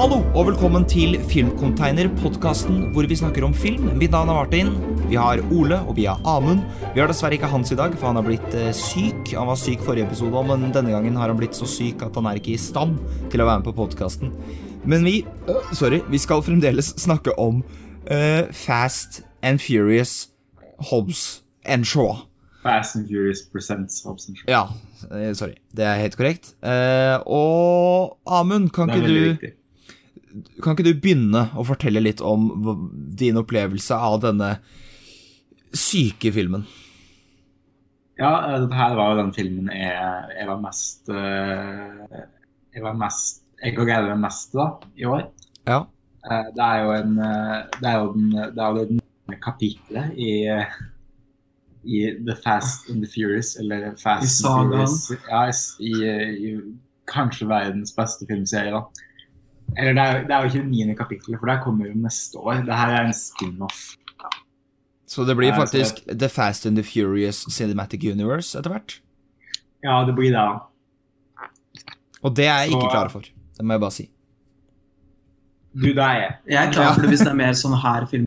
Hallo og velkommen til Filmcontainer, podkasten hvor vi snakker om film. Mitt navn er Martin. Vi har Ole og vi har Amund. Vi har dessverre ikke Hans i dag, for han har blitt eh, syk. Han var syk forrige episode, men denne gangen har han blitt så syk at han er ikke i stand til å være med på podkasten. Men vi sorry, vi skal fremdeles snakke om uh, Fast and Furious Hobbs and Shaw. Fast and Furious presents Hobbs and Shaw. Ja, eh, sorry. Det er helt korrekt. Uh, og Amund, kan ikke du viktig. Kan ikke du begynne å fortelle litt om din opplevelse av denne syke filmen? Ja, eh, dette her var jo den filmen jeg, jeg var mest eh, Jeg var mest Jeg og Geir var mest da, i år. Ja. Eh, Det er jo en Det er jo den, det er jo den kapitlet i i The Fast and the Furious, eller Fast I and the Furious. Ja, i, i, i kanskje verdens beste filmserie, da. Eller det er, det er jo ikke det niende kapittelet, for det kommer jo neste år. Det her er en spin-off. Så det blir faktisk det... The Fast and the Furious Cinematic Universe etter hvert? Ja, det blir det. Og det er jeg ikke Så- klar for. Det må jeg bare si. Du, det er jeg. Jeg er klar for det hvis det er mer sånn her film.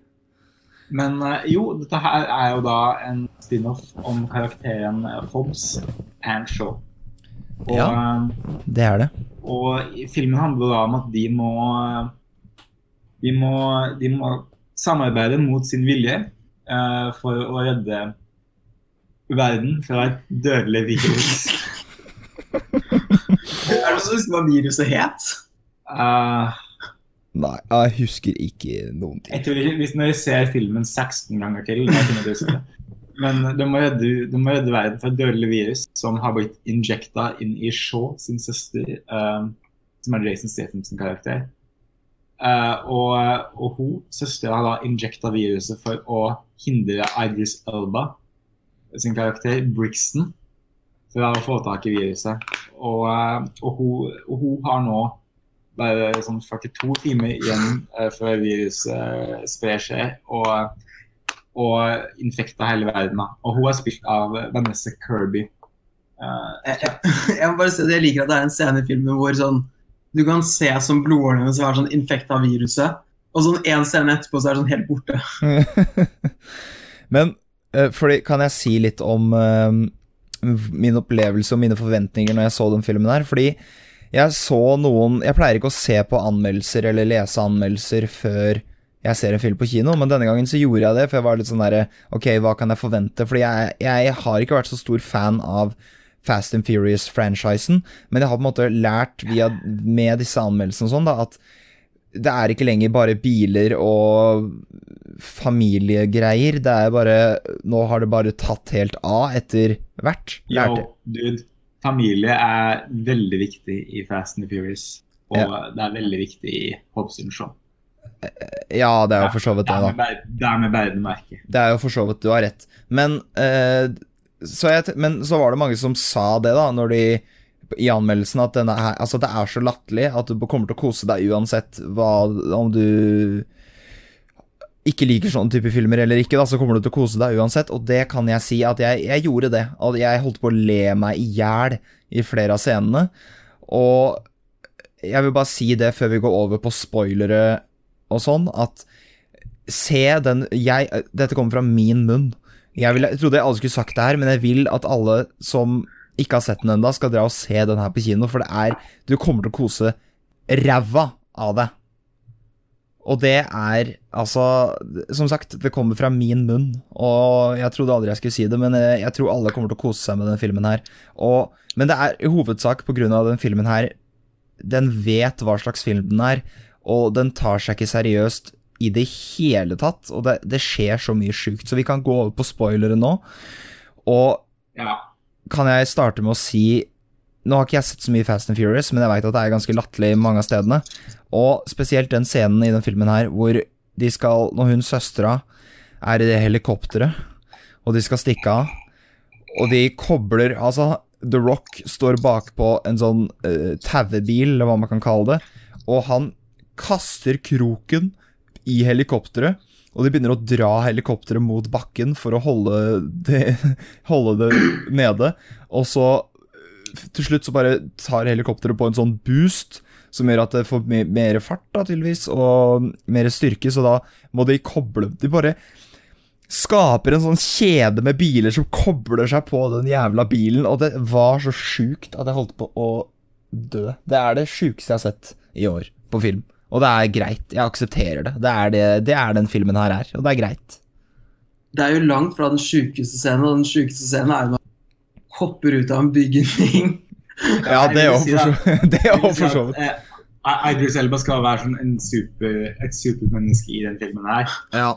Men eh, jo, dette her er jo da en spin-off om karakteren Hobbs and Shaw. Og, Ja. eh, Det er det. Og filmen handler da om at de må De må, de må samarbeide mot sin vilje uh, for å redde verden fra et dødelig virus. Er det så husker hva viruset het? Uh, Nei, jeg husker ikke noen ting. Jeg tror ikke, hvis dere ser filmen 16 ganger til da kunne dere huske det. Men de må, redde, de må redde verden fra et dødelig virus som har blitt injekta inn i Shaw sin søster, eh, som er Jason Statham sin karakter. Uh, og, og hun, søstera, har da injekta viruset for å hindre Idris Elba sin karakter, Brixton, fra å få tak i viruset. Og, eh, og, hun, og hun har nå bare sånn 42 timer igjen uh, før viruset sprer seg og, og infekta hele verden. Og hun er spilt av Vanessa Kirby. Uh, Jeg, jeg, jeg må bare si at jeg liker at det er en scene i filmen hvor sånn du kan se som blodårene hennes er sånn infekta viruset, og sånn en scene etterpå så er det sånn helt borte. Men uh, fordi, kan jeg si litt om uh, min opplevelse og mine forventninger når jeg så den filmen her? Fordi jeg så noen Jeg pleier ikke å se på anmeldelser eller lese anmeldelser før jeg ser en film på kino, men denne gangen så gjorde jeg det, for jeg var litt sånn derre Ok, hva kan jeg forvente? Fordi jeg, jeg har ikke vært så stor fan av Fast and Furious-franchisen, men jeg har på en måte lært via, med disse anmeldelsene og sånn, da, at det er ikke lenger bare biler og familiegreier. Det er bare Nå har det bare tatt helt av etter hvert. Yo, dude, familie er veldig viktig i Fast and Furious. Og det er veldig viktig i Hobbs and Shaw. Ja, det er jo for så vidt Det da. det er med berdemerke. Det er jo for så vidt Du har rett. Men, eh, så jeg, men så var det mange som sa det, da, når de i anmeldelsen at denne her, altså det er så latterlig at du kommer til å kose deg uansett hva, om du ikke liker sånne type filmer eller ikke, da, så kommer du til å kose deg uansett. Og det kan jeg si at jeg, jeg gjorde det. At jeg holdt på å le meg i hjel i flere av scenene. Og jeg vil bare si det før vi går over på spoilere og sånn, at se den jeg, Dette kommer fra min munn. Jeg, vil, jeg trodde aldri skulle sagt det her, men jeg vil at alle som ikke har sett den ennå, skal dra og se den her på kino, for det er Du kommer til å kose ræva av det. Og det er altså Som sagt, det kommer fra min munn, og jeg trodde aldri jeg skulle si det, men jeg, jeg tror alle kommer til å kose seg med den filmen her. Og, men det er i hovedsak på grunn av den filmen her Den vet hva slags film den er, og den tar seg ikke seriøst i det hele tatt. Og det, det skjer så mye sjukt, så vi kan gå over på spoilere nå. Og Ja. kan jeg starte med å si Nå har ikke jeg sett så mye Fast and Furious, men jeg veit at det er ganske latterlig mange av stedene. Og spesielt den scenen i den filmen her hvor de skal Når hun søstera er i det helikopteret, og de skal stikke av, og de kobler Altså, The Rock står bakpå en sånn uh, tauebil, eller hva man kan kalle det, og han kaster kroken i helikopteret. Og de begynner å dra helikopteret mot bakken for å holde det, holde det nede. Og så til slutt så bare tar helikopteret på en sånn boost som gjør at det får mer fart, da, tydeligvis, og mer styrke, så da må de koble De bare skaper en sånn kjede med biler som kobler seg på den jævla bilen, og det var så sjukt at jeg holdt på å dø. Det er det sjukeste jeg har sett i år på film. Og det er greit. Jeg aksepterer det. Det er, det, det er den filmen her er, og det er greit. Det er jo langt fra den sjukeste scenen, og den sjukeste scenen er jo når han hopper ut av en bygning. Ja, det òg, for så vidt. eh, Idris Elba skal være sånn en super, et supermenneske i den filmen her. Ja.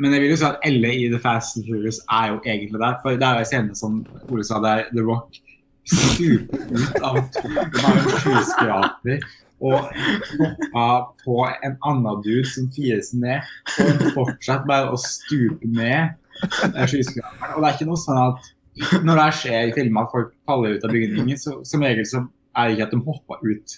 Men jeg vil jo si at Elle i The Fast and Furious er jo egentlig der. For det er jo en scene som Ole sa, der The Rock stuper ut av toppen av en skyskraper og hoppa på en annen dude som fires ned, og fortsatt bare å stupe ned den skyskraperen. Og det er ikke noe sånn at når det skjer i filmer at folk faller ut av bygninger, så som regel så er det ikke at de hopper ut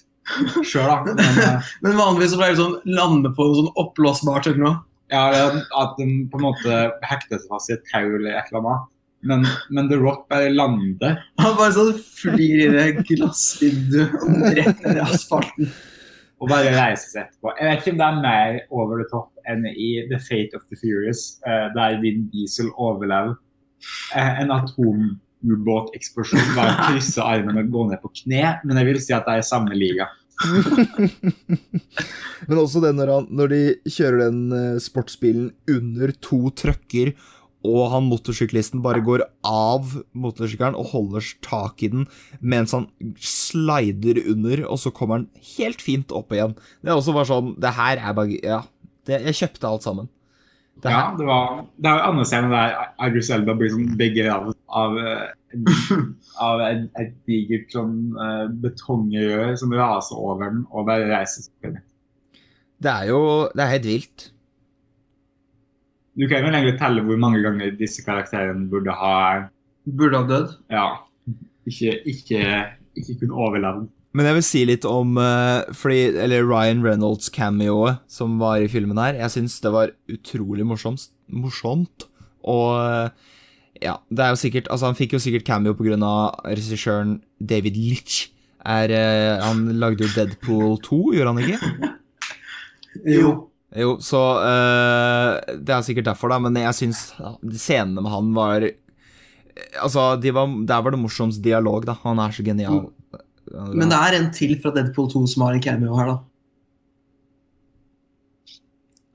sjøl, da. Men, eh, Men vanligvis så pleier de sånn lande på noe sånn oppblåsbart eller noe. Ja, at de på en måte hekter seg fast i et tau eller et eller annet. Men, men The Rock bare lander. Han bare sånn flyr i det glassvinduet og rett ned i asfalten. og bare reiser seg etterpå. Jeg vet ikke om det er mer over the top enn i The Fate of the Furious, eh, der Vin Diesel overlever eh, en atomubåteksplosjon Bare han krysser armene og går ned på kne, men jeg vil si at det er i samme liga. Men også det når, han, når de kjører den eh, sportsbilen under to trøkker, og han motorsyklisten bare går av motorsykkelen og holder tak i den mens han slider under, og så kommer han helt fint opp igjen. Det er også bare sånn Det her er bare Ja. Det, jeg kjøpte alt sammen. Det Ja, det var Det er jo scener der Agus Elba blir sånn begravd av, eh, av et, et digert sånn uh, betongrør som raser over den og bare reiser seg. det er jo Det er helt vilt. Du kan jo egentlig telle hvor mange ganger disse karakterene burde ha Burde ha dødd. ja, ikke, ikke, ikke kunne overlevd. Men jeg vil si litt om uh, fordi, eller Ryan Reynolds cameoet som var i filmen her. Jeg syns det var utrolig morsomt. morsomt. Og eh, ja, det er jo sikkert Altså, han fikk jo sikkert cameo pga. regissøren David Litch. Er, uh, han lagde jo Deadpool 2, gjorde han ikke? Jo. Jo, så eh, Det er sikkert derfor, da, men jeg syns scenene med han var Altså, de var, der var det morsomst dialog, da. Han er så genial. Men det er en til fra Deadpool 2 som har en cameo her, da.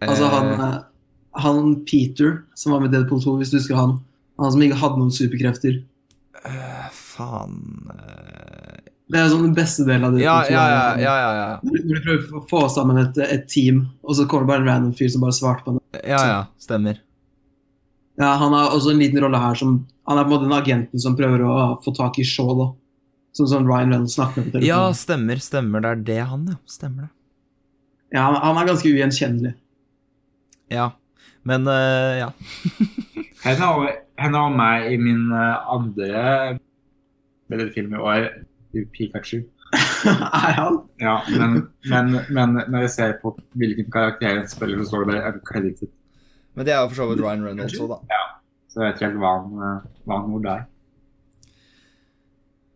Altså han, Eh, eh, han Peter som var med Deadpool 2, hvis du husker han. Han som ikke hadde noen superkrefter. Uh, Faen eh, Det er sånn den beste delen av det. Ja, ja, ja, ja, ja, ja. Når du prøver å få sammen et, et team, og så kommer det bare en random fyr som bare svarte på det. Ja, ja, stemmer. Ja, Han har også en liten rolle her som Han er på en måte den agenten som prøver å få tak i Shaw, da. Sånn som Ryan Reynolds snakker med på Ja, stemmer, stemmer. Det er det han, ja. Stemmer det. Ja, han, han er ganske ugjenkjennelig. Ja. Men uh, ja. Henne har, med i min eh, andre film i år, Pikachu. er han? Ja, men, men, men når jeg ser på hvilken karakter han spiller, så står det bare uncredited. Men det er jo for så vidt Ryan Reynolds òg, da. Så jeg vet ikke helt hva han, eh, hva han gjorde der.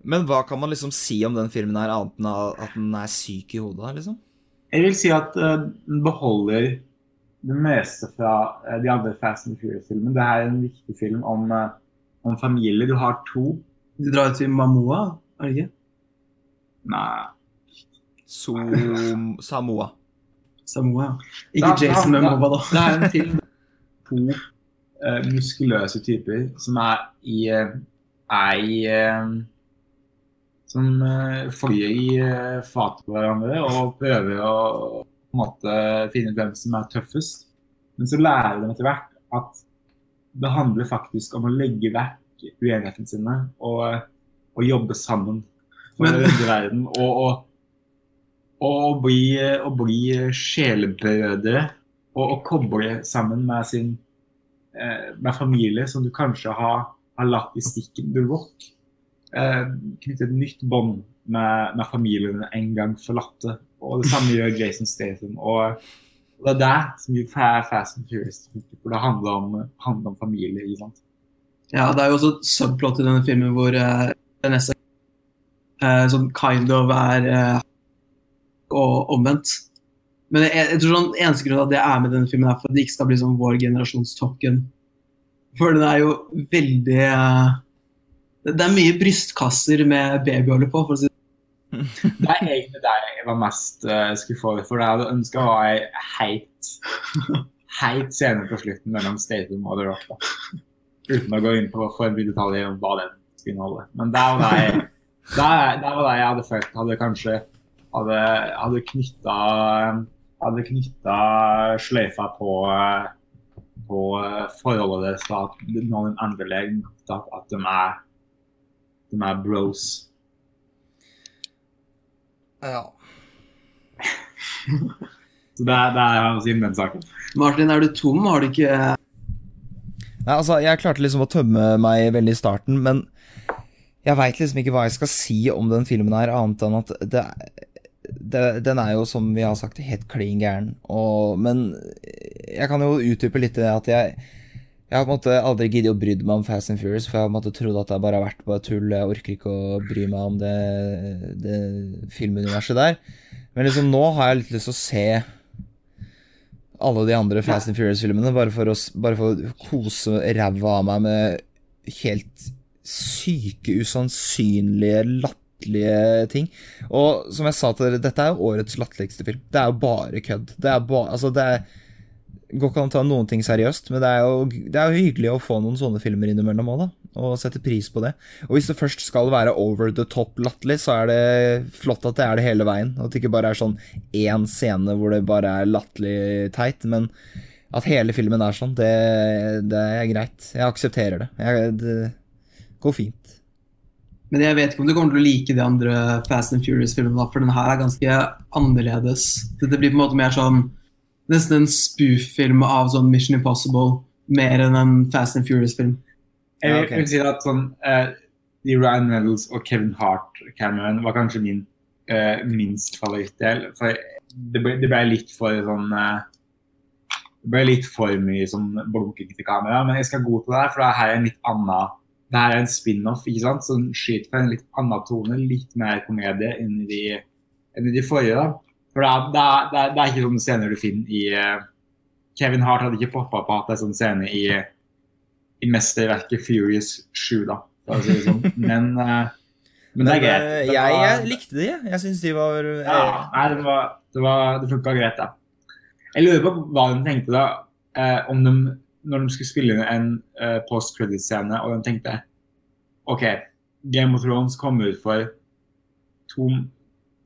Men hva kan man liksom si om den filmen her, annet enn at den er syk i hodet, liksom? Jeg vil si at uh, den beholder det meste fra uh, de andre Fast and Furious-filmene. Det er en viktig film om, uh, om familie. Du har to. Du drar til Mamoa, er det ikke? Nei Som Samoa. Samoa, ja. Ikke Da- Jason Momoa, da. Det er en film to uh, muskuløse typer som er i uh, er i uh, Som uh, flyr i uh, fatet på hverandre og prøver å på en måte finne ut hvem som er tøffest. Men så lærer de etter hvert at det handler faktisk om å legge vekk uenighetene sine og, og jobbe sammen Men- å redde verden. Og, og, og bli, å bli sjelebrødre og, å koble sammen med sin eh, med familie som du kanskje har, har latt i stikken. Du Rock eh, knytter et nytt bånd med, med familiene en gang forlatte. Og det samme gjør Jason Statham. Og, det er det som Fa- Fast and Furious. For det handler om, handler om familie. Ja, det er jo også et subplot i denne filmen hvor eh, Vanessa som kind of er eh, og omvendt. Men jeg, jeg tror sånn, eneste grunn til at jeg er med denne filmen, er for at det ikke skal bli sånn vår generasjons Tokken. For den er jo veldig eh, Det er mye brystkasser med babyolje på, for å si det er egentlig der jeg var mest uh, skuffa over. Jeg hadde ønska å ha ei heit, heit scene på slutten mellom Statham og The Rock. Da. Uten å gå inn på for mye detaljer om hva den skulle inneholde. Men der var jeg, der, der var det jeg hadde følt hadde kanskje hadde, hadde knytta hadde knytta sløyfa på, på forholdet deres da, når de endelig at, at de er, de er bros. Ja. Så det, er- det er å si om den saken. Martin, er du tom? Har du ikke Nei, altså, jeg klarte liksom å tømme meg veldig i starten, men jeg veit liksom ikke hva jeg skal si om den filmen her, annet enn at det, det, den er jo, som vi har sagt, helt klin gæren. Men jeg kan jo utdype litt det at jeg jeg har på en måte aldri giddet å bry meg om Fast and Furious, for jeg har på en måte trodd at det bare har vært bare tull. Jeg orker ikke å bry meg om det, det filmuniverset der. Men liksom nå har jeg litt lyst til å se alle de andre Fast and Furious-filmene, bare, bare for å kose ræva av meg med helt syke, usannsynlige, latterlige ting. Og som jeg sa til dere, dette er jo årets latterligste film. Det er jo bare kødd. Det er bare Altså, det er går ikke an å ta noen ting seriøst, men det er, jo, det er jo hyggelig å få noen sånne filmer innimellom òg, da. Og sette pris på det. Og hvis det først skal være over the top latterlig, så er det flott at det er det hele veien. At det ikke bare er sånn én scene hvor det bare er latterlig teit, men at hele filmen er sånn, det, det er greit. Jeg aksepterer det. Jeg, det går fint. Men jeg vet ikke om du kommer til å like de andre Fast and Furious-filmene, for den her er ganske annerledes. Dette blir på en måte mer sånn Nesten en spoof-film av sånn Mission Impossible, mer enn en Fast and Furious-film. Jeg Ja, vil, vil si at sånn uh, de Ryan Reynolds og Kevin Hart-cameraen var kanskje min uh, minst favorittdel. For det ble, det ble litt for sånn uh, Det ble litt for mye sånn blunking til kamera, men jeg skal godta det, her, for det her er en litt annen det her er en spin-off, ikke sant? så den skyter på en litt annen tone, litt mer komedie enn i de, enn i de forrige. da. For det er, det, er, det, er, ikke sånne scener du finner i uh, Kevin Hart hadde ikke poppa på at det er sånn scene i, i mesterverket Furious 7, da, si sånn. Men, uh, men det er greit. eh, Det jeg, var- jeg likte de, jeg. Jeg syns de var eh, ja, nei, det, var, det, var, det funka greit, da. Jeg lurer på hva de tenkte da, om de, når de skulle spille inn en uh, post-credit-scene, og de tenkte OK, Game of Thrones kom ut for to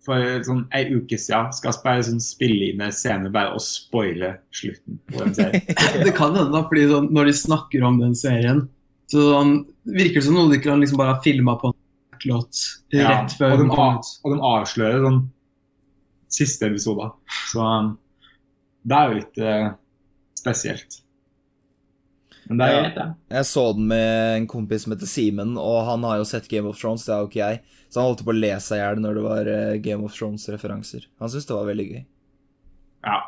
for sånn ei uke siden. Skal bare sånn spille inn en scene bare og spoile slutten på den serien. Det kan hende, da, fordi sånn, når de snakker om den serien, så sånn, virker det som noe de kan liksom bare ha filma på en låt Ja, rett før og, de, kom av- og de avslører sånn siste episode. Så um, det er jo litt uh, spesielt. Men det er Ja. greit, ja. Jeg så den med en kompis som heter Simen, og han har jo sett Game of Thrones, det har jo ikke jeg. Så han holdt på å le seg i hjel når det var eh, Game of Thrones-referanser. Han syntes det var veldig gøy. Ja.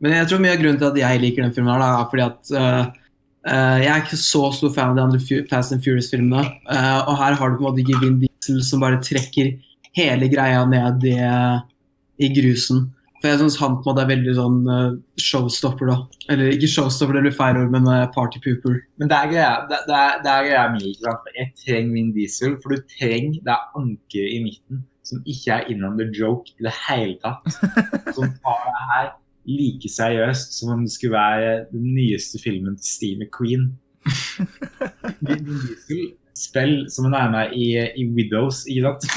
Men jeg tror mye av grunnen til at jeg liker den filmen, her, da, er fordi at uh, Uh, jeg er ikke så stor fan av de andre Fast and Furious-filmene. Uh, og her har du på en måte ikke Vin Diesel som bare trekker hele greia ned i, i grusen. For jeg syns han på en måte er veldig sånn øh, showstopper, da. Eller ikke showstopper, det blir feil ord, men øh, partypooper. Men det er greia, det, det er, det er greia mi. ikke sant? Jeg trenger Vin Diesel, for du trenger det er anker i midten som ikke er innom the joke i det hele tatt. Som tar det her like seriøst som om det skulle være den nyeste filmen til Steve McQueen. Vin Diesel spiller som en er med i, i Widows, ikke sant?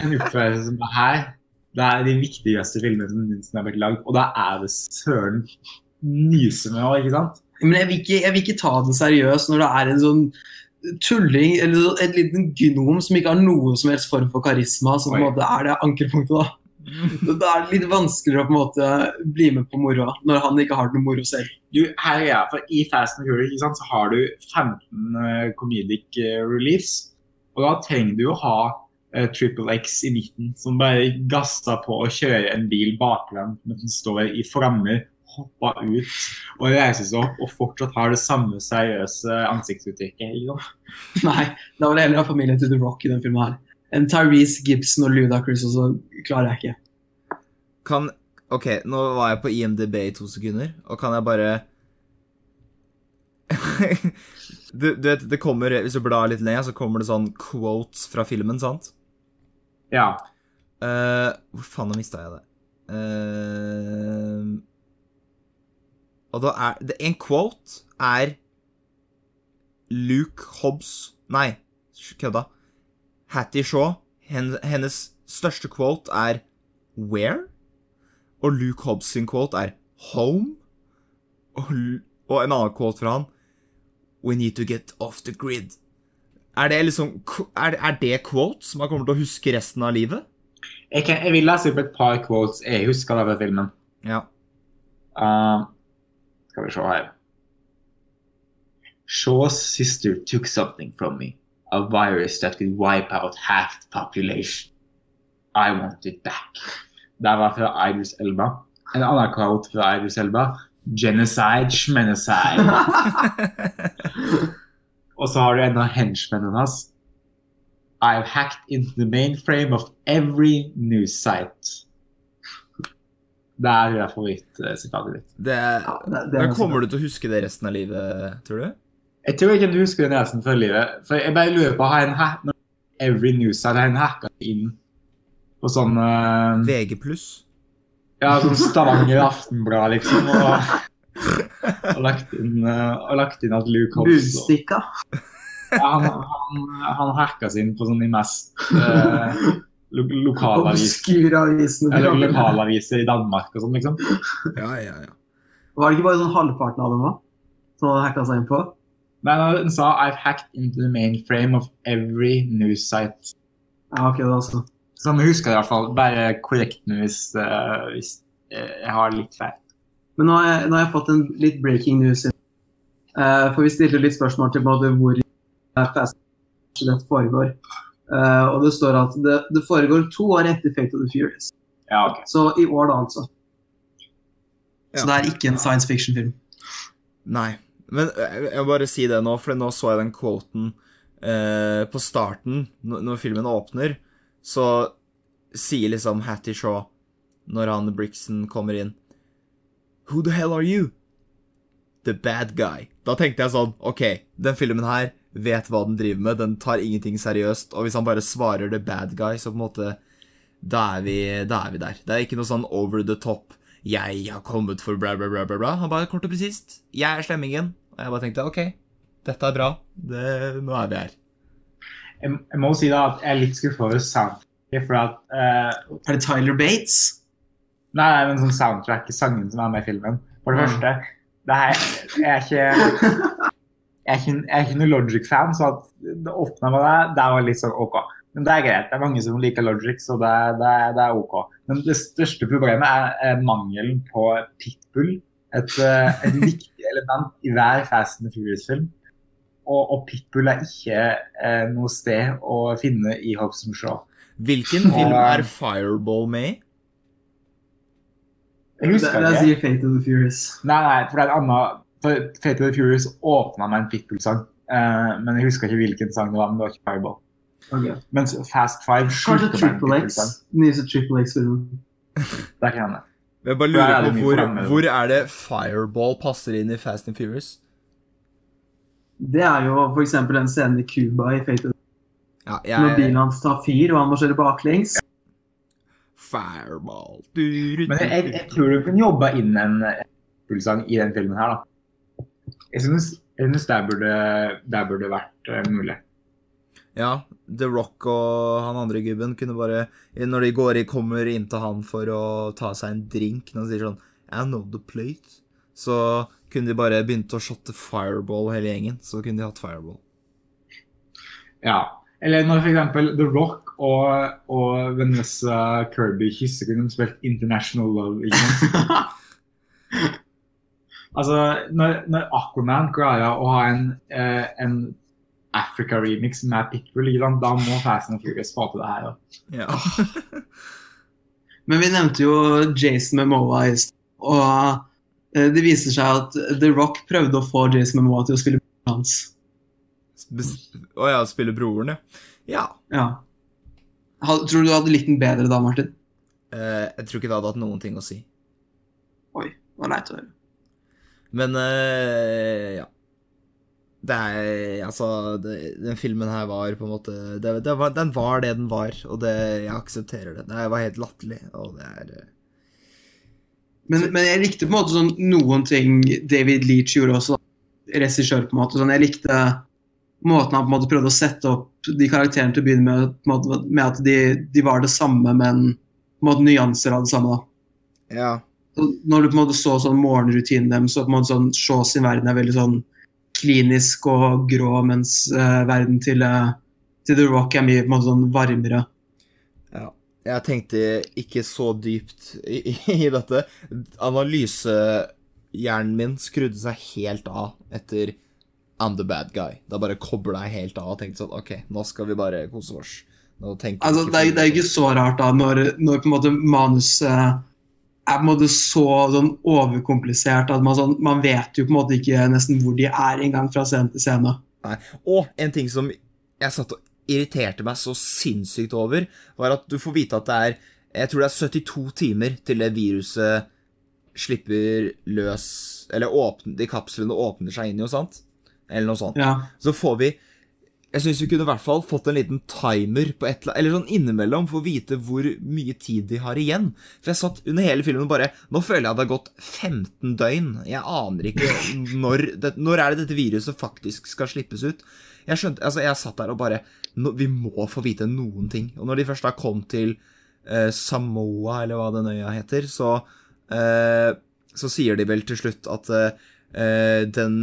En oppførelse som det her. Det er de viktigste filmene som noensinne har blitt lagd, og da er det søren nyse med òg, ikke sant? Men jeg vil, ikke, jeg vil ikke ta det seriøst når det er en sånn tulling, eller en liten gnom som ikke har noe som helst form for karisma, som på en måte er det ankerpunktet, da. Da er det litt vanskeligere å på en måte bli med på moroa, når han ikke har noe moro selv. Du, her er jeg, for I Fast and sant, så har du 15 eh, comedic eh, reliefs. Og da trenger du å ha Triple X i midten, som bare gassa på å kjøre en bil baklengs mens den står i flammer, hoppa ut og reiser seg opp og fortsatt har det samme seriøse ansiktsuttrykket. Nei, da var det heller av familien til The Rock i den filmen her. en Tyrese Gibson og Ludacris, og så klarer jeg ikke. Kan Ok, nå var jeg på IMDb i to sekunder, og kan jeg bare du, du vet, det kommer Hvis du blar litt lenger, så kommer det sånn quotes fra filmen, sant? Ja. Uh, hvor faen, nå mista jeg det. Uh, og da er det, En quote er Luke Hobbs Nei, kødda. Hattie Shaw. Hennes største quote er Where? Og Luke Hobbs sin quote er Home. Og, og en annen quote fra han We need to get off the grid. Er det liksom Er, er det quotes man kommer til å huske resten av livet? Jeg, kan, jeg vil lese opp et par quotes jeg husker fra filmen. Ja. Uh, skal vi se her. Shaw's sister took something from me. A virus that could wipe out half the population. I want it back. Det var fra Idris Elba. En annen quote fra Idris Elba. Genocide, schmenocide. Og så har du en av henchmennene hans. I've hacked into the mainframe of every news site. Det er favorittsitatet mitt. Det, Ja, det, er kommer du til å huske det resten av livet, tror du? Jeg tror ikke du husker det resten av livet. For jeg bare lurer på, har en hack, every news site har en hacka inn på sånn uh, VG pluss? Ja, sånn Stavanger Aftenblad, liksom. Og, og, lagt inn, eh, og lagt inn at Luke Hobbs Budstikka. ja, han, han, han hacka seg inn på sånn de mest eh, lo lokalaviser Eller lokalaviser i Danmark og sånn, liksom. Ja, ja, ja. Var det ikke bare sånn halvparten av dem òg Som han hacka seg inn på? Nei, han sa I've hacked into the mainframe of every news site. Ja, ok, det altså. Sånn husker jeg i hvert fall. Bare korrekt nå hvis, uh, hvis eh, jeg har litt feil. Men nå har jeg, nå har jeg fått en litt breaking news. Uh, for vi stilte litt spørsmål til både hvor Fast det foregår. Uh, og det står at det, det foregår to år etter Fate of the Furious. Ja, okay. Så i år, da, altså. Ja. Så det er ikke en science fiction-film. Nei. Men eh, jeg må bare si det nå, for nå så jeg den quoten uh, på starten, når, når filmen åpner, så sier liksom Hattie Shaw, når han Brixon kommer inn Who the hell are you? The bad guy. Da tenkte jeg sånn, ok, den filmen her vet hva den driver med, den tar ingenting seriøst, og hvis han bare svarer the bad guy, så på en måte da er, vi, da er vi der. Det er ikke noe sånn over the top 'jeg har kommet for bla, bla, bla', bla, bla. Han bare kort og presist 'jeg er slemmingen'. Og jeg bare tenkte 'ok, dette er bra. Det, nå er vi her'. Jeg, jeg må si da at jeg er litt skuffa over soundtracket, for at uh, Er det Tyler Bates? Nei, nei, men sånn soundtrack, sangen som er med i filmen. For det Mm. første, det her Jeg er ikke jeg er ikke, jeg er ikke noen Logic-fan, så at det åpna med det, det var litt sånn OK. Men det er greit. Det er mange som liker Logic, så det, det, det er OK. Men det største problemet er, er mangelen på pitbull. Et, eh, et viktig element i hver Fast and Furious-film. Og, og pitbull er ikke eh, noe sted å finne i Hobson Shaw. Hvilken film Og- er Fireball med i? Jeg husker det ikke. sier Fate of the Furious. Nei, nei, for det er en annen for Fate of the Furious åpna med en Pitbull-sang. Eh, men jeg husker ikke hvilken sang det var. men det var ikke Fireball. Okay. Mens Fast Five slutter med en Triple X. Pitbull-sang. Nyeste Triple X-filmen. Der kan hende. Jeg bare er lurer på hvor, hvor er det Fireball passer inn i Fast and Furious? Det er jo f.eks. den scenen i Cuba i Fate of the Ja, Når bilen hans tar fyr, og han må kjøre baklengs. Fireball du, du, Men jeg, jeg, tror du kunne jobbe inn en Pitbull-sang i den filmen her, da. Jeg synes, jeg synes det burde, der burde vært eh, mulig. Ja, The Rock og han andre gubben kunne bare Når de går i, kommer inn til han for å ta seg en drink, når han sier sånn I know the plate, så kunne de bare begynt å shotte Fireball hele gjengen. Så kunne de hatt Fireball. Ja. Eller når f.eks. The Rock og, og Vanessa Kirby kysser, kunne de spilt International Love. Ikke sant? Altså, når, når Aquaman klarer å ha en, eh, en Africa-remix med Pitbull, da må Fast and Furious få til det her. Ja. Ja. Men vi nevnte jo Jason Memoa i stad. Og eh, det viser seg at The Rock prøvde å få Jason Memoa til å spille broren hans. Å Å ja, spille broren, ja. Ja. Tror du du hadde likt den bedre da, Martin? Uh, jeg tror ikke det hadde hatt noen ting å si. Oi, det var leit å høre. Men uh, ja. Det er Altså, det, den filmen her var på en måte det, det var, Den var det den var, og det, jeg aksepterer det. Det var helt latterlig, og det er uh, Men, men jeg likte på en måte sånn noen ting David Leach gjorde også, regissør på en måte. Sånn, jeg likte måten han på en måte prøvde å sette opp de karakterene til å begynne med, med at de, de var det samme, men på en måte nyanser av det samme. da. Ja. Når du på en måte så sånn morgenrutinen dem, så på en måte sånn Shaw sin verden er veldig sånn klinisk og grå, mens uh, verden til, uh, til The Rock er mye på en måte sånn varmere. Ja. Jeg tenkte ikke så dypt i, i, i dette. Analysehjernen min skrudde seg helt av etter I'm the bad guy. Da bare kobla jeg helt av og tenkte sånn OK, nå skal vi bare kose oss. Altså, det, er, det er ikke så rart da, når, når på en måte manuset er på en måte så sånn overkomplisert at man, sånn, man vet jo på en måte ikke nesten hvor de er engang fra scene til scene. Og en ting som jeg satt og irriterte meg så sinnssykt over, var at du får vite at det er Jeg tror det er 72 timer til det viruset slipper løs Eller åpner, de kapslene åpner seg inn i, jo sant? Eller noe sånt. Ja. Så får vi Jeg syns vi kunne i hvert fall fått en liten timer på et eller sånn innimellom for å vite hvor mye tid de har igjen. For jeg satt under hele filmen og bare Nå føler jeg at det har gått 15 døgn. Jeg aner ikke når det, Når er det dette viruset faktisk skal slippes ut? Jeg skjønte Altså, jeg satt der og bare nå, Vi må få vite noen ting. Og når de først da kom til eh, Samoa, eller hva den øya heter, så eh, Så sier de vel til slutt at eh, den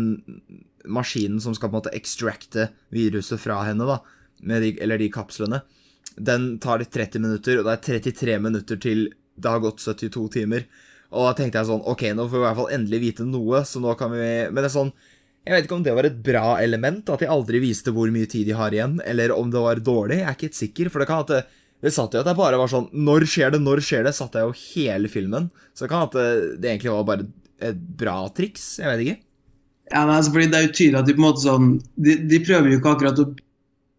maskinen som skal på en måte extracte viruset fra henne, da, de, eller de kapslene, den tar litt 30 minutter, og det er 33 minutter til det har gått 72 timer. Og da tenkte jeg sånn Ok, nå får vi i hvert fall endelig vite noe, så nå kan vi Men det er sånn Jeg vet ikke om det var et bra element, at de aldri viste hvor mye tid de har igjen, eller om det var dårlig. Jeg er ikke helt sikker, for det kan at det, det satt jo at jeg bare var sånn Når skjer det? Når skjer det? Satt jeg jo hele filmen. Så det kan at det egentlig var bare et bra triks. Jeg vet ikke. Ja, men altså, fordi Det er jo tydelig at de på en måte sånn De, de prøver jo ikke akkurat å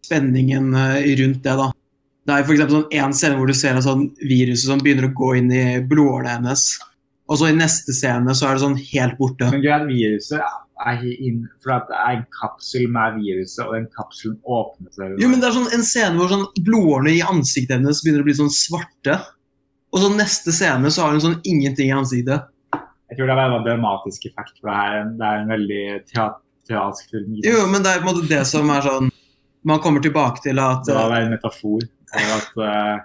spenningen eh, rundt det, da. Det er eksempel sånn en scene hvor du ser et sånn viruset som begynner å gå inn i blodårene hennes. Og så i neste scene så er det sånn helt borte. Men greit, viruset er inn, for det er en kapsel med viruset, og den kapselen åpner seg. Jo, men det er sånn en scene hvor sånn blodårene i ansiktet hennes begynner å bli sånn svarte. Og så neste scene så har hun sånn ingenting i ansiktet. Jeg tror det er en dramatisk effekt, for det er en, det er en veldig teat teatralsk film. Jo, men det er på en måte det som er sånn Man kommer tilbake til at Det var en metafor for at uh,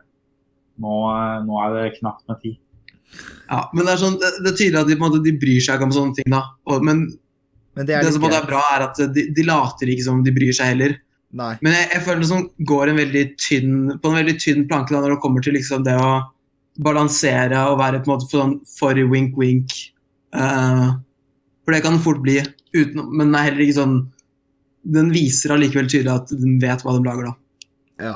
nå, nå er det knapt med tid. Ja, men det er sånn, det, det er tydelig at de, på en måte, de bryr seg ikke om sånne ting. da. Og, men Men det det, er som er bra, er at de, de later ikke som de bryr seg heller. Nei. Men jeg, jeg føler det som går en veldig tynn, på en veldig tynn planke da, når det kommer til liksom det å balansere og være på en måte for, sånn, for wink-wink. Eh, for det kan fort bli, uten, men det er heller ikke sånn Den viser allikevel tydelig at den vet hva de lager, da. Ja.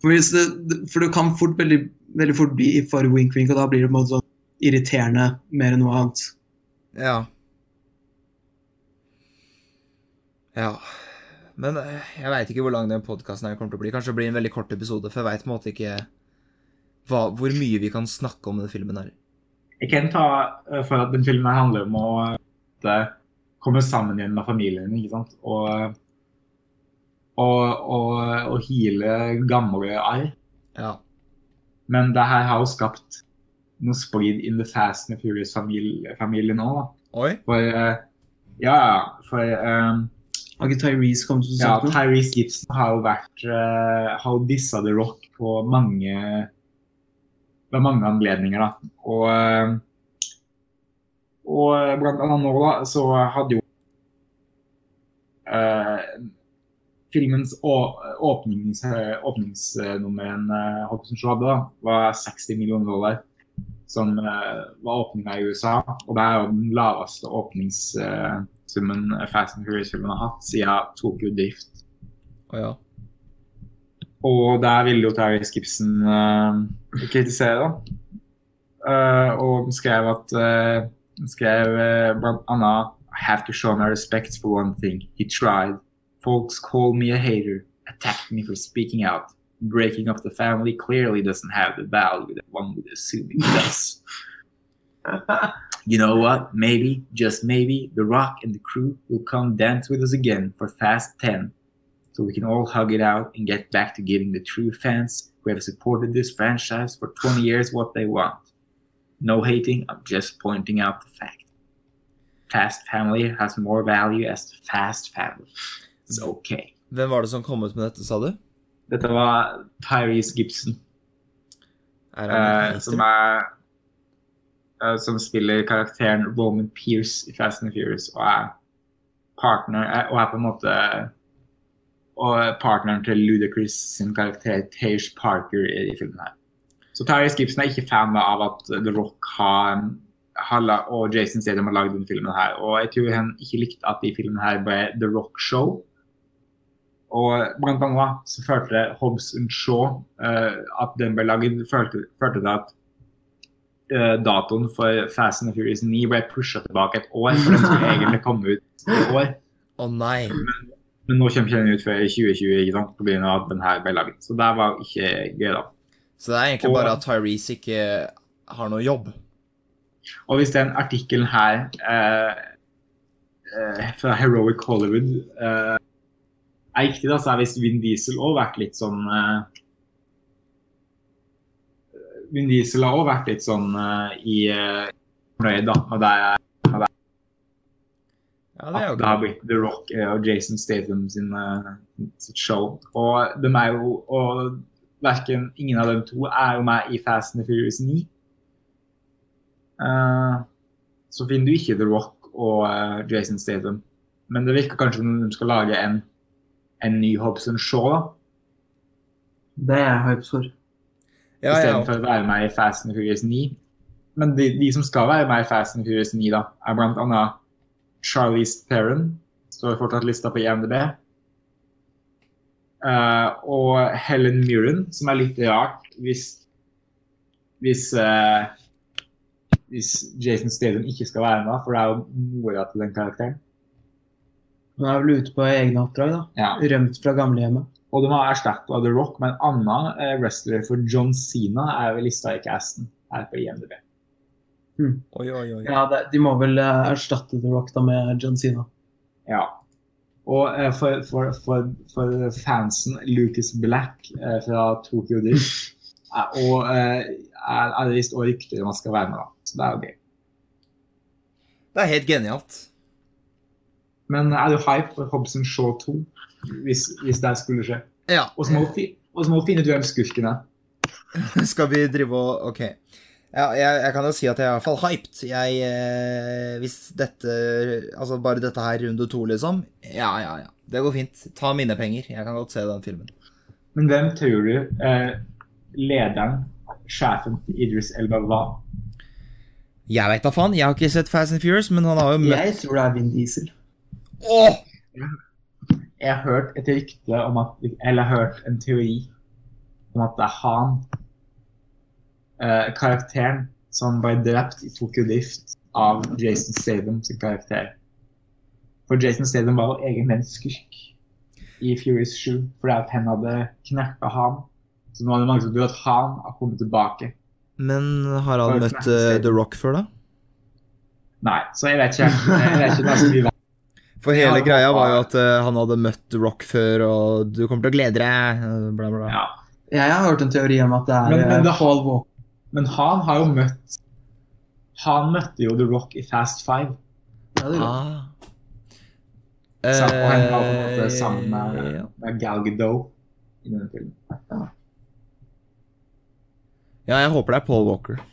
For, det, for det kan fort veldig, veldig fort bli for wink-wink, og da blir det på en måte sånn irriterende mer enn noe annet. Ja. Ja. Men eh, jeg veit ikke hvor lang den podkasten kommer til å bli. Kanskje det blir en veldig kort episode, for jeg veit på en måte ikke hva, hvor mye vi kan snakke om denne filmen her. Jeg kan ta eh, for at den filmen handler om å eh, komme sammen igjen med familien, ikke sant? Og, og, og, og hile gamle arr. Ja. Men det her har jo skapt noe splid in the Fast and Furious-familien òg, da. Oi. For uh, Ja, ja. For um, Har ikke Tyrese kommet til å ja, sagt Ja, Tyrese Gibson har jo vært uh, Har jo dissa The Rock på mange Ved mange anledninger, da. Og, eh, og blant annet nå, da, så hadde jo eh, Filmens åpnings, åpningsnummer en uh, hadde, da, var 60 millioner dollar. Som eh, var åpninga i USA. Og det er jo den laveste åpningssummen Fast and Furious-filmen har hatt siden Tokyo Drift. Oh, ja. Og der ville jo Tyrese Gibson eh, kritisere, da. Eh, og skrev at uh, skrev uh, blant annet I have to show my respect for one thing. He tried. Folks call me a hater. Attacked me for speaking out. breaking up the family clearly doesn't have the value that one would assume it does. you know what? Maybe, just maybe, The Rock and the crew will come dance with us again for Fast 10 so we can all hug it out and get back to giving the true fans who have supported this franchise for 20 years what they want. No hating, I'm just pointing out the fact. Fast Family has more value as the Fast Family. It's okay. Hvem var det som kom ut med dette, sa du? Dette var Tyrese Gibson, Er eh, han som er eh, Som spiller karakteren Roman Pierce i Fast and Furious, og er partner eh, Og er på en måte Og er partneren til Ludacris sin karakter Tage Parker i, i filmen her. Så Tyrese Gibson er ikke fan av at The Rock har, har og Jason Stadium har lagd denne filmen her. Og jeg tror han ikke likte at de filmene her ble The Rock Show. Og blant annet så følte Hobbs and Shaw uh, at den ble laget, følte, følte det at uh, datoen for Fast and Furious 9 ble pusha tilbake et år, for den skulle egentlig komme ut i år. Å nei. Men nå kommer ikke den ut før 2020 ikke sant, på grunn av at den her ble laget. Så det var ikke gøy, da. Så det er egentlig Og- bare at Tyrese ikke har noe jobb. Og hvis den artikkelen her eh, eh, fra Heroic Hollywood eh, er riktig, da, så har visst Vin Diesel òg vært litt sånn eh, Vin Diesel har òg vært litt sånn eh, i fornøyd da, med det, Ja, det er jo at det har blitt The Rock eh, og Jason Statham sin, eh, sitt show. Og de er jo og verken ingen av dem to er jo med i Fast and the Furious 9. Uh, så finner du ikke The Rock og uh, Jason Statham. Men det virker kanskje som de skal lage en, en ny Hobson Shaw, da. Det er jeg hypes for. Ja, ja. Istedenfor å være med i Fast and Furious 9. Men de, de som skal være med i Fast and Furious 9, da, er blant annet Charlize Theron, står fortsatt lista på IMDb. Uh, og Helen Mirren, som er litt rart hvis hvis, uh, hvis Jason Statham ikke skal være med, for det er jo mora til den karakteren. Hun er vel ute på egne oppdrag, da. Ja. Rømt fra gamlehjemmet. Og de har erstatta The Rock med en annen eh, wrestler, for John Cena er vel lista i casten her på IMDb. Oi, oi, oi. Ja, det, De må vel eh, erstatte The Rock da med John Cena. Ja. Og eh, for, for, for, for fansen Lucas Black eh, fra Tokyo Drift og, eh, er, er det visst også rykter man skal være med, da. Så det er jo gøy. Det er helt genialt. Men er du hype for Hobson Shaw 2, hvis, hvis det skulle skje? Ja. Og så må må du finne ut hvem skurken er. Skal vi drive og Ok. Ja, jeg, jeg kan jo si at jeg er i hvert fall hyped. Jeg eh, Hvis dette Altså bare dette her runde to, liksom. Ja, ja, ja. Det går fint. Ta mine penger. Jeg kan godt se den filmen. Men hvem tror du eh, lederen, sjefen til Idris Elba var? Jeg veit da faen. Jeg har ikke sett Fast and Furious, men han har jo møtt Jeg tror det er Vin Diesel. Åh! Jeg har hørt et rykte om at Eller jeg har hørt en teori om at det er han, eh, karakteren, som ble drept i Tokyo Drift av Jason Statham sin karakter. For Jason Statham var jo egen en skurk i Furious 7 fordi at han hadde knekka han. Så nå hadde mange som tror at han har kommet tilbake. Men har han møtt eh, The Rock før, da? Nei, så jeg vet ikke. Jeg vet ikke det er så mye For hele Ja, greia var jo at uh, han hadde møtt The Rock før, og du kommer til å glede deg, eh, bla, bla. Ja. Jeg har hørt en teori om at det er Men- men det- Paul Walker. Men han har jo møtt Han møtte jo The Rock i Fast Five. Ja, det. Ah. Så, og han var på en måte Eh, sammen med, ja. med Gal Gadot i denne filmen. ja, jeg håper det er Paul Walker.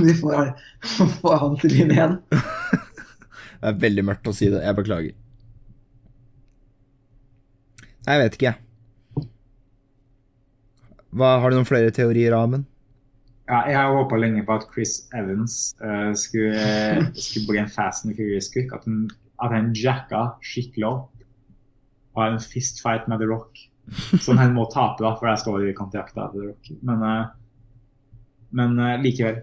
Vi får, får han til inn igjen. Det er veldig mørkt å si det. Jeg beklager. Nei, jeg vet ikke, jeg. Hva, har du noen flere teorier, Amund? Ja, jeg har håpa lenge på at Chris Evans uh, skulle, skulle bli en Fast and Furious-cook. At, han- at han jacka skikkelig opp og har en fistfight med The Rock. Som han må tape, da, for det står i kontrakta til The Rock. Men, uh, men uh, likevel.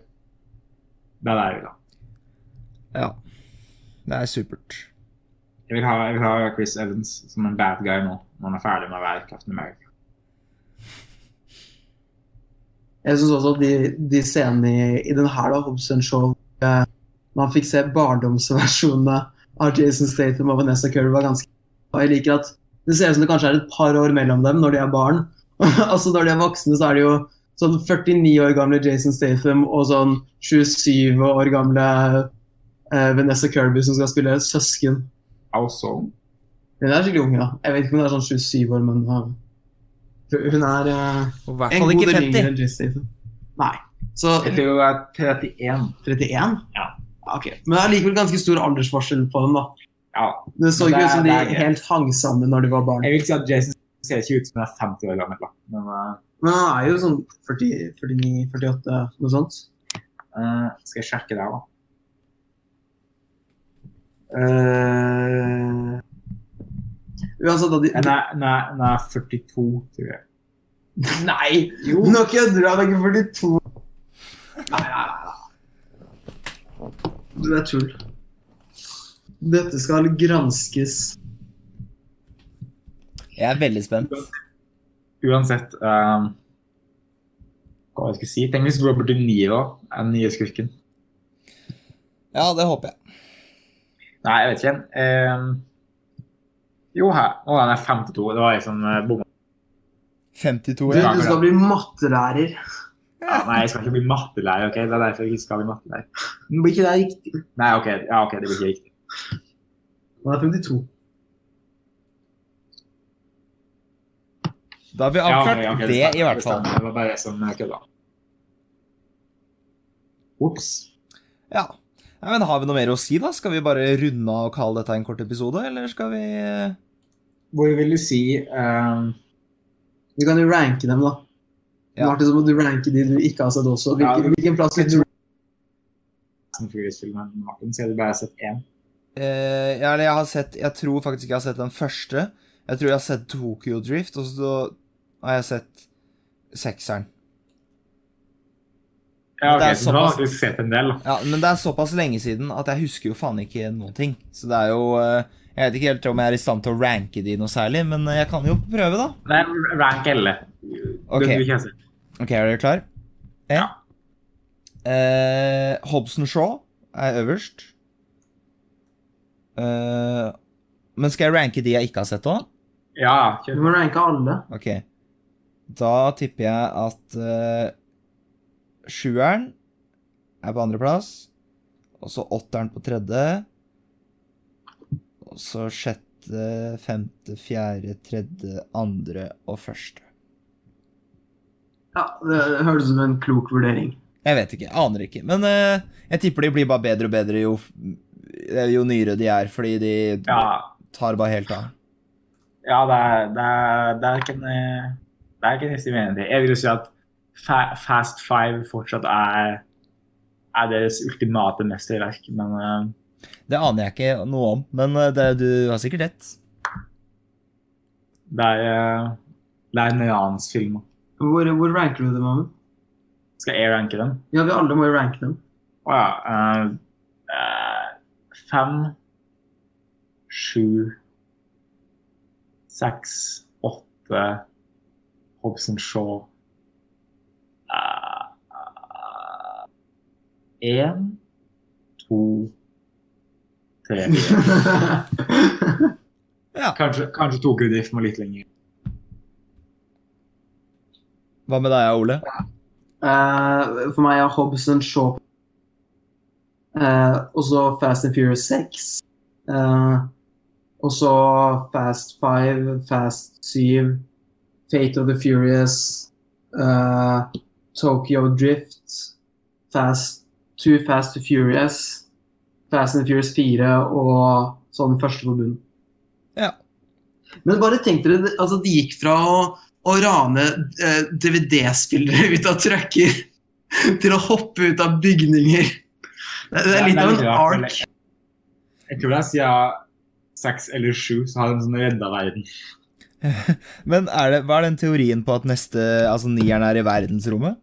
Det er der vi da. Ja. Det er supert. Jeg vil, ha, jeg vil ha Chris Evans som en bad guy nå, når han er ferdig med å være Captain America. Jeg syns også at de, de scenene i, i den her, da, Hobson Show, eh, man fikk se barndomsversjonene av Jason Statham og Vanessa Curry, var ganske Og jeg liker at det ser ut som det kanskje er et par år mellom dem når de er barn. altså Når de er voksne, så er det jo sånn 49 år gamle Jason Statham og sånn 27 år gamle eh, Vanessa Kirby som skal spille søsken. Awesome. Hun er skikkelig ung, ja. Jeg vet ikke om hun er sånn 27 år, men uh, hun er uh, en god del yngre 50. enn Jason Statham. Nei. Så jeg tror hun er 31. 31? Ja. Ok, Men det er likevel ganske stor aldersforskjell på dem, da. Ja. Det så ikke ut som de helt hang sammen når de var barn. Jeg vil si at Jason ser ikke ut som han er 50 år gammel. da. Men uh, Men han er jo sånn 49, 48, noe sånt. uh, skal jeg sjekke det da. Uh, Uansett, da de Nei, er, er 42, tror jeg. Nei! Nå kødder du! Han er ikke 42. Nei, nei, nei. nei. Du er tull. Dette skal granskes. Jeg er veldig spent. Uansett um, Hva jeg skal si? Tenk hvis Robert De Niro er den nye skurken. Ja, det håper jeg. Nei, jeg vet ikke. Um, jo, her. Å, den er 52. Det var jeg som uh, bomma. 52, Du, ja. du skal bli mattelærer. Ja, nei, jeg skal ikke bli mattelærer. ok? Det er derfor jeg ikke skal bli mattelærer. Men blir ikke det riktig? Nei, ok, ja, ok, det blir ikke riktig. Den er 52. Da har vi Ja, okay, okay, ok, det, i hvert fall. Det var bare jeg som uh, kødda. Ops. Ja. Nei, men Har vi noe mer å si, da? Skal vi bare runde av og kalle dette en kort episode, eller skal vi eh, Hvor vil du si um, Du kan jo ranke dem, da. Ja. Martin, så må du ranke de du ikke har sett også. Ja, Hvilken, hvilken plass vil du Furious-filmen? Martin, så har du bare sett én. Uh, ja, eller jeg har sett Jeg tror faktisk ikke jeg har sett den første. Jeg tror jeg har sett Tokyo Drift, og så har jeg sett sekseren. Ja, okay, så du har du sett en del, da. Ja, Men det er såpass lenge siden at jeg husker jo faen ikke noen ting. Så det er jo eh, Jeg vet ikke helt om jeg er i stand til å ranke de noe særlig, men eh, jeg kan jo prøve, da. Nei, rank alle. Ok. Den du ikke har sett. Ok, er dere klar? Ja. Eh, Hobson Shaw er øverst. Eh, men skal jeg ranke de jeg ikke har sett òg? Ja, Du må ranke alle. Ok. Da tipper jeg at eh, sjueren er på andreplass. Og så åtteren på tredje. Og så sjette, femte, fjerde, tredje, andre og første. Ja, Det høres ut som en klok vurdering. Jeg vet ikke, aner ikke. Men uh, jeg tipper de blir bare bedre og bedre jo, jo nyere de er, fordi de Ja, tar bare helt av. ja det, er, det, er, det er ikke en eh, Det er ikke nesten uenig. Jeg vil jo si at Fa Fast Five fortsatt er, er deres ultimate mesterverk, men eh, Det aner jeg ikke noe om, men eh, det, du har sikkert rett. det er, eh, det er en ransfilm. Hvor, hvor ranker du dem, Amund? Skal jeg ranke dem? Ja, vi alle må jo ranke dem. Å ja. Uh, uh, fem, sju, seks, åtte Hobson Shaw Én, to, tre. Ja. Kanskje, kanskje tok drift med litt lenger. Hva med deg, Ole? Uh, for meg er Hobson Shaw uh, Og så Fast and Furious 6. Uh, og så Fast 5, Fast 7, Fate of the Furious, eh, Tokyo Drift, Fast 2 Fast and Furious, Fast and Furious 4 og sånn første på bunnen. Ja. Men bare tenk dere, altså de gikk fra å, å rane eh, DVD-spillere ut av trucker til å hoppe ut av bygninger. Det, det er litt av en ark. Jeg tror det er siden seks eller sju så har de sånn redda verden. Men er det, hva er den teorien på at neste, altså nieren er i verdensrommet?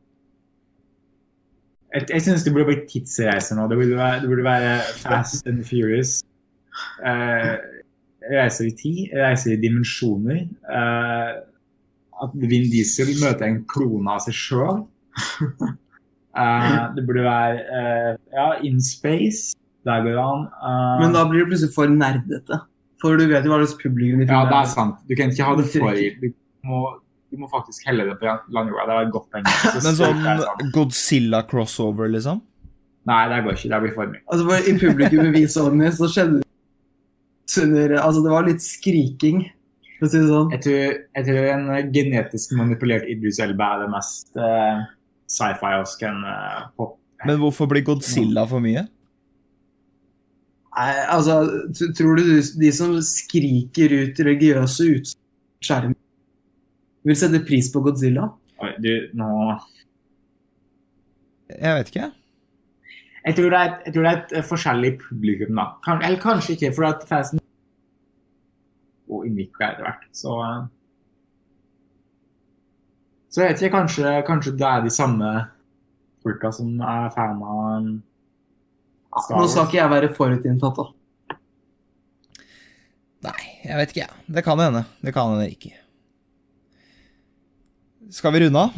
Jeg, jeg synes det burde bli tidsreiser nå. Det burde være, det burde være Fast and Furious. Uh, reiser i tid, reiser i dimensjoner. Uh, at Vin Diesel møter en klone av seg sjøl. det burde være eh, ja, In Space. Der går han. eh, Men da blir det plutselig for nerdete. For du vet jo hva slags publikum de Ja, det er er. sant. Du kan ikke ha det for Du må, du må faktisk helle det på landjorda. Det var et godt poeng. Så Men sånn Godzilla-crossover, liksom? Nei, det går ikke. Det blir for mye. Altså for I publikum i så så skjedde det Altså, det var litt skriking, for å si det sånn. Jeg tror, jeg tror en eh, genetisk manipulert Idris Elba er det mest uh, sci-fi-osken en uh, pop. Men hvorfor blir Godzilla for mye? Nei, altså, tror du de- som skriker ut religiøse utskjermer vil sette pris på Godzilla? Oi, du, nå Jeg vet ikke. Jeg tror det er, et- jeg tror det er et eh, forskjellig publikum, da. Kan, eller kanskje ikke, for at fansen Og innvikla etter hvert. Så eh, Så jeg vet ikke, kanskje, kanskje det er de samme folka som er fan av Star Nå skal ikke jeg være forutinntatt, da. Nei, jeg vet ikke, jeg. Det kan hende. Det kan hende ikke. Skal vi runde av?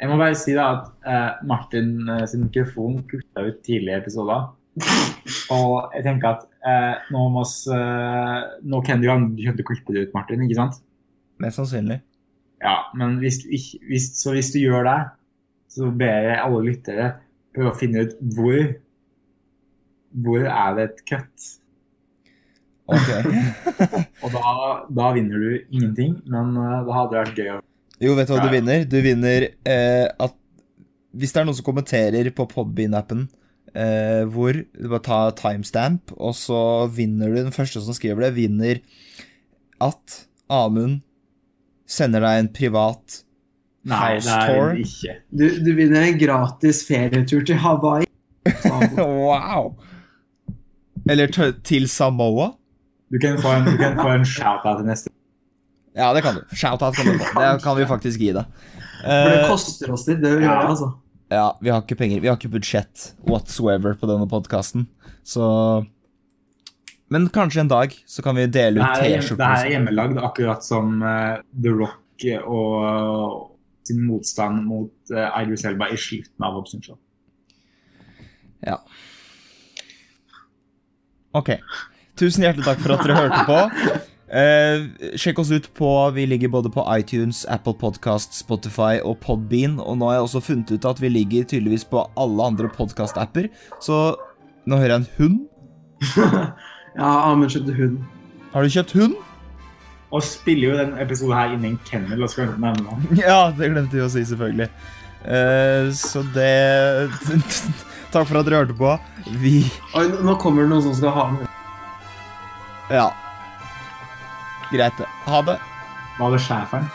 Jeg må bare si da at uh, Martin uh, sin mikrofon kutta ut tidligere episoder. Og jeg tenker at uh, nå må oss eh, Nå kan du kjøpte klippe det ut, Martin, ikke sant? Mest sannsynlig. Ja, men hvis ikke, hvis, så hvis du gjør det, så ber jeg alle lyttere prøve å finne ut hvor Hvor er det et kutt? Ok. Og da, da vinner du ingenting, men det hadde vært gøy å Jo, vet du hva du vinner? Du vinner eh, at Hvis det er noen som kommenterer på Podbean-appen eh, hvor Du bare tar timestamp, og så vinner du Den første som skriver det, vinner at Amund sender deg en privat Nei, house det er tour. det ikke. Du, du vinner en gratis ferietur til Hawaii. Wow! Eller til Samoa. Du kan få en, du kan få en shout-out til neste Ja, det kan du. Shout-out kan du få. Det kan vi faktisk gi deg. For det Eh, koster oss litt, det å Ja. gjøre, altså. ja, vi har ikke penger. Vi har ikke budsjett whatsoever på denne podkasten, så Men kanskje en dag så kan vi dele ut T-skjorter. det er hjemmelagd, akkurat som uh, The Rock og sin motstand mot uh, Idris Elba i slutten av Obsession. Ja. Ok. Tusen hjertelig takk for at dere hørte på. Eh, sjekk oss ut på Vi ligger både på iTunes, Apple Podcast, Spotify og Podbean. Og nå har jeg også funnet ut at vi ligger tydeligvis på alle andre podkast-apper. Så nå hører jeg en hund. Ja, Amund kjøpte hund. Har du kjøpt hund? Og spiller jo den episoden her inni en kennel, og skal nevne. Ja, det glemte vi å si, selvfølgelig. Eh, så det Takk for at dere hørte på. Vi Oi, nå kommer det noen som skal ha hund Ja. Greit, det. Ha det. Var det schæferen?